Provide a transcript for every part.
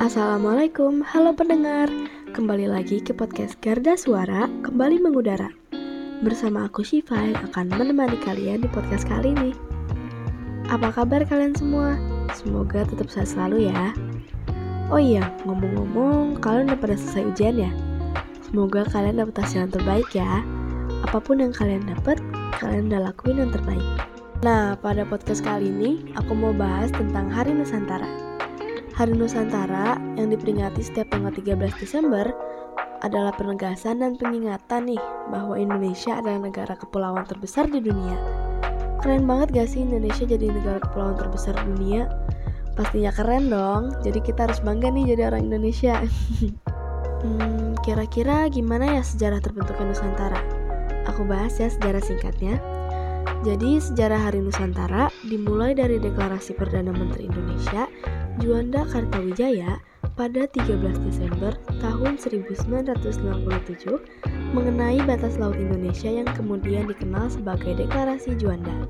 Assalamualaikum, halo pendengar. Kembali lagi ke podcast Garda Suara Kembali mengudara. Bersama aku Shiva yang akan menemani kalian di podcast kali ini. Apa kabar kalian semua? Semoga tetap sehat selalu ya. Oh iya, ngomong-ngomong, kalian udah pada selesai ujian ya? Semoga kalian dapat hasil yang terbaik ya. Apa pun yang kalian dapat, kalian udah lakuin yang terbaik. Nah, pada podcast kali ini, aku mau bahas tentang Hari Nusantara Hari Nusantara yang diperingati setiap tanggal 13 Desember adalah penegasan dan pengingatan nih bahwa Indonesia adalah negara kepulauan terbesar di dunia. Keren banget gak sih Indonesia jadi negara kepulauan terbesar dunia? Pastinya keren dong, jadi kita harus bangga nih jadi orang Indonesia. hmm, kira-kira gimana ya sejarah terbentuknya Nusantara? Aku bahas ya sejarah singkatnya. Jadi sejarah Hari Nusantara dimulai dari Deklarasi Perdana Menteri Indonesia Juanda Kartawijaya pada 13 Desember tahun 1997 mengenai batas laut Indonesia yang kemudian dikenal sebagai Deklarasi Juanda.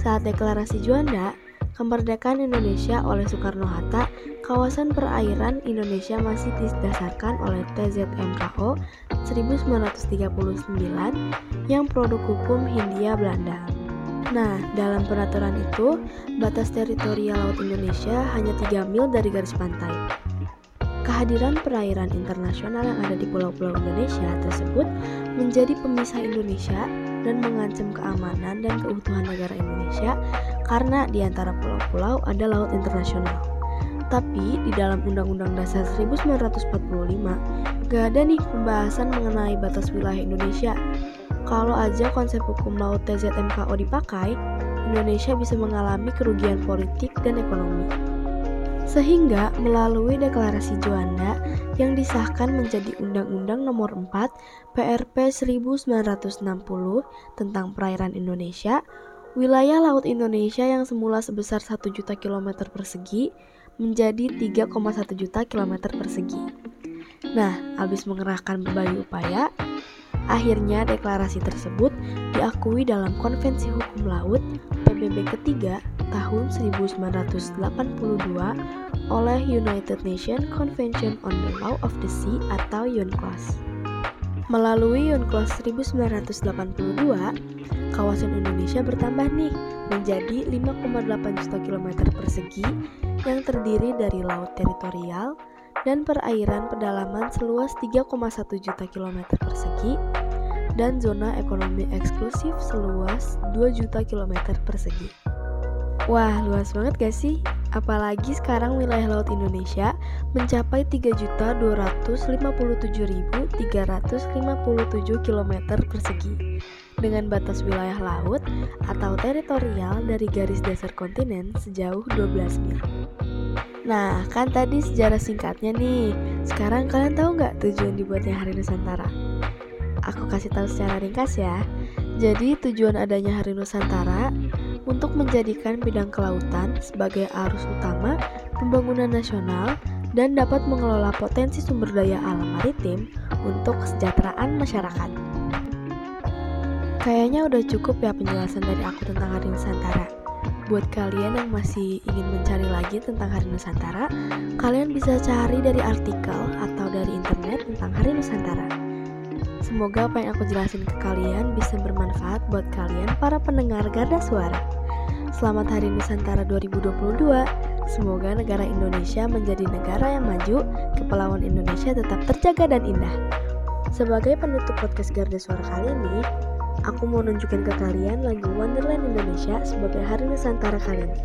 Saat Deklarasi Juanda, kemerdekaan Indonesia oleh Soekarno-Hatta, kawasan perairan Indonesia masih didasarkan oleh TZMKO 1939 yang produk hukum Hindia Belanda. Nah, dalam peraturan itu, batas teritorial laut Indonesia hanya 3 mil dari garis pantai. Kehadiran perairan internasional yang ada di pulau-pulau Indonesia tersebut menjadi pemisah Indonesia dan mengancam keamanan dan keutuhan negara Indonesia karena di antara pulau-pulau ada laut internasional. Tapi di dalam Undang-Undang Dasar 1945 gak ada nih pembahasan mengenai batas wilayah Indonesia kalau aja konsep hukum laut TZMKO dipakai, Indonesia bisa mengalami kerugian politik dan ekonomi. Sehingga melalui deklarasi Juanda yang disahkan menjadi Undang-Undang Nomor 4 PRP 1960 tentang perairan Indonesia, wilayah laut Indonesia yang semula sebesar 1 juta kilometer persegi menjadi 3,1 juta kilometer persegi. Nah, habis mengerahkan berbagai upaya, Akhirnya deklarasi tersebut diakui dalam Konvensi Hukum Laut PBB ketiga tahun 1982 oleh United Nations Convention on the Law of the Sea atau UNCLOS. Melalui UNCLOS 1982, kawasan Indonesia bertambah nih menjadi 5,8 juta kilometer persegi yang terdiri dari laut teritorial, dan perairan pedalaman seluas 3,1 juta kilometer persegi dan zona ekonomi eksklusif seluas 2 juta kilometer persegi. Wah, luas banget gak sih? Apalagi sekarang wilayah laut Indonesia mencapai 3.257.357 km persegi dengan batas wilayah laut atau teritorial dari garis dasar kontinen sejauh 12 mil. Nah, kan tadi sejarah singkatnya nih. Sekarang kalian tahu nggak tujuan dibuatnya Hari Nusantara? Aku kasih tahu secara ringkas ya. Jadi tujuan adanya Hari Nusantara untuk menjadikan bidang kelautan sebagai arus utama pembangunan nasional dan dapat mengelola potensi sumber daya alam maritim untuk kesejahteraan masyarakat. Kayaknya udah cukup ya penjelasan dari aku tentang Hari Nusantara. Buat kalian yang masih ingin mencari lagi tentang Hari Nusantara, kalian bisa cari dari artikel atau dari internet tentang Hari Nusantara. Semoga apa yang aku jelasin ke kalian bisa bermanfaat buat kalian para pendengar Garda Suara. Selamat Hari Nusantara 2022. Semoga negara Indonesia menjadi negara yang maju, kepulauan Indonesia tetap terjaga dan indah. Sebagai penutup podcast Garda Suara kali ini, aku mau nunjukin ke kalian lagu Wonderland Indonesia sebagai Hari Nusantara kali ini.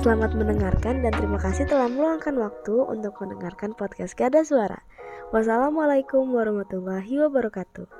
Selamat mendengarkan dan terima kasih telah meluangkan waktu untuk mendengarkan podcast Gada Suara. Wassalamualaikum warahmatullahi wabarakatuh.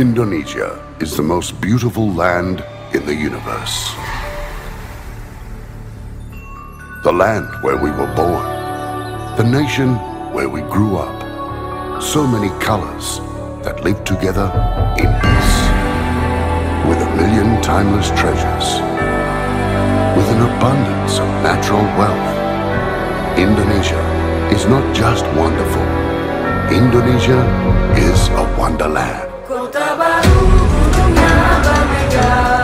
Indonesia is the most beautiful land in the universe. The land where we were born. The nation where we grew up. So many colors that live together in peace. With a million timeless treasures. With an abundance of natural wealth. Indonesia is not just wonderful. Indonesia is a wonderland. Kota Baru, gunungnya Abang Mega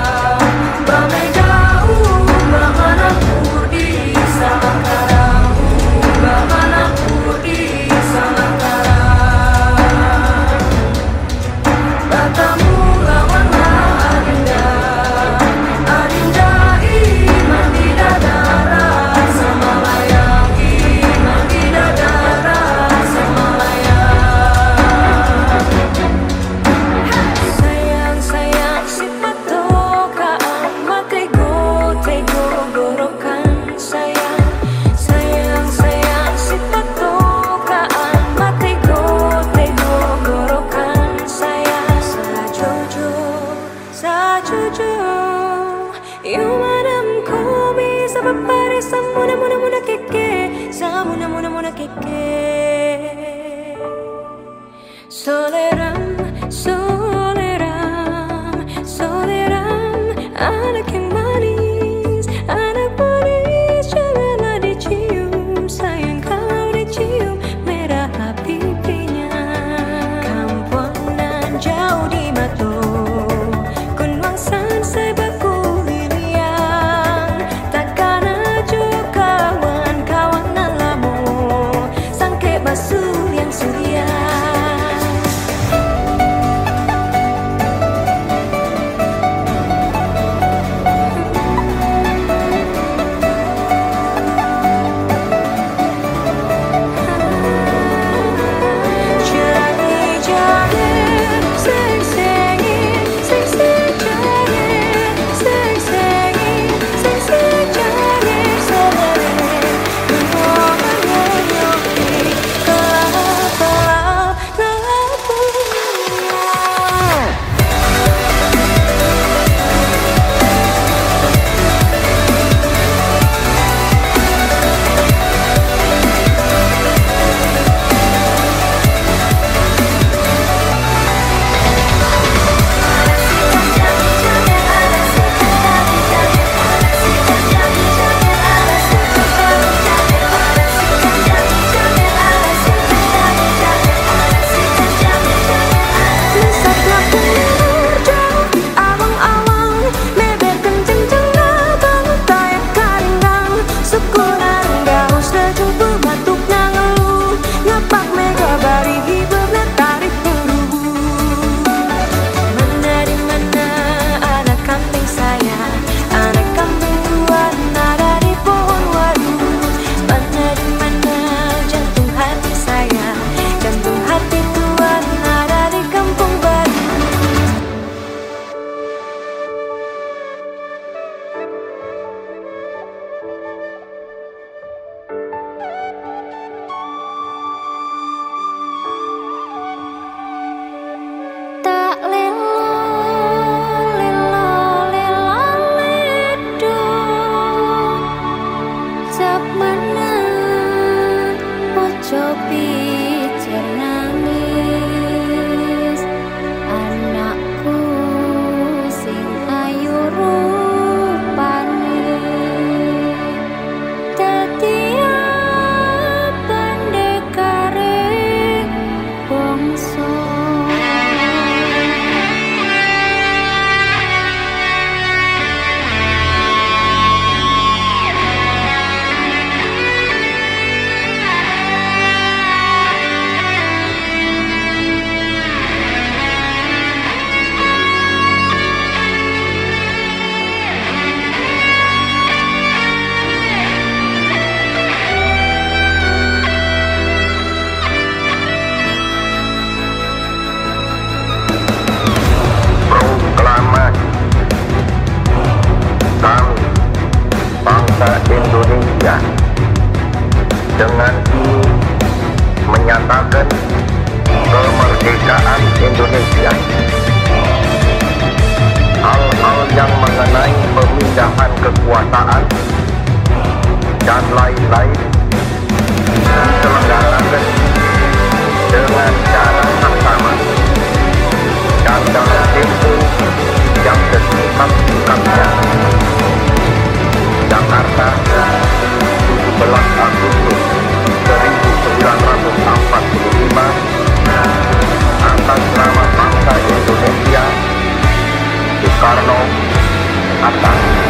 Soleram, soleram kebangsaan dan lain-lain diselenggarakan dengan cara sama dan dalam tempo yang sesingkat-singkatnya. Jakarta, 17 Agustus 1945 atas nama bangsa Indonesia Soekarno Hatta.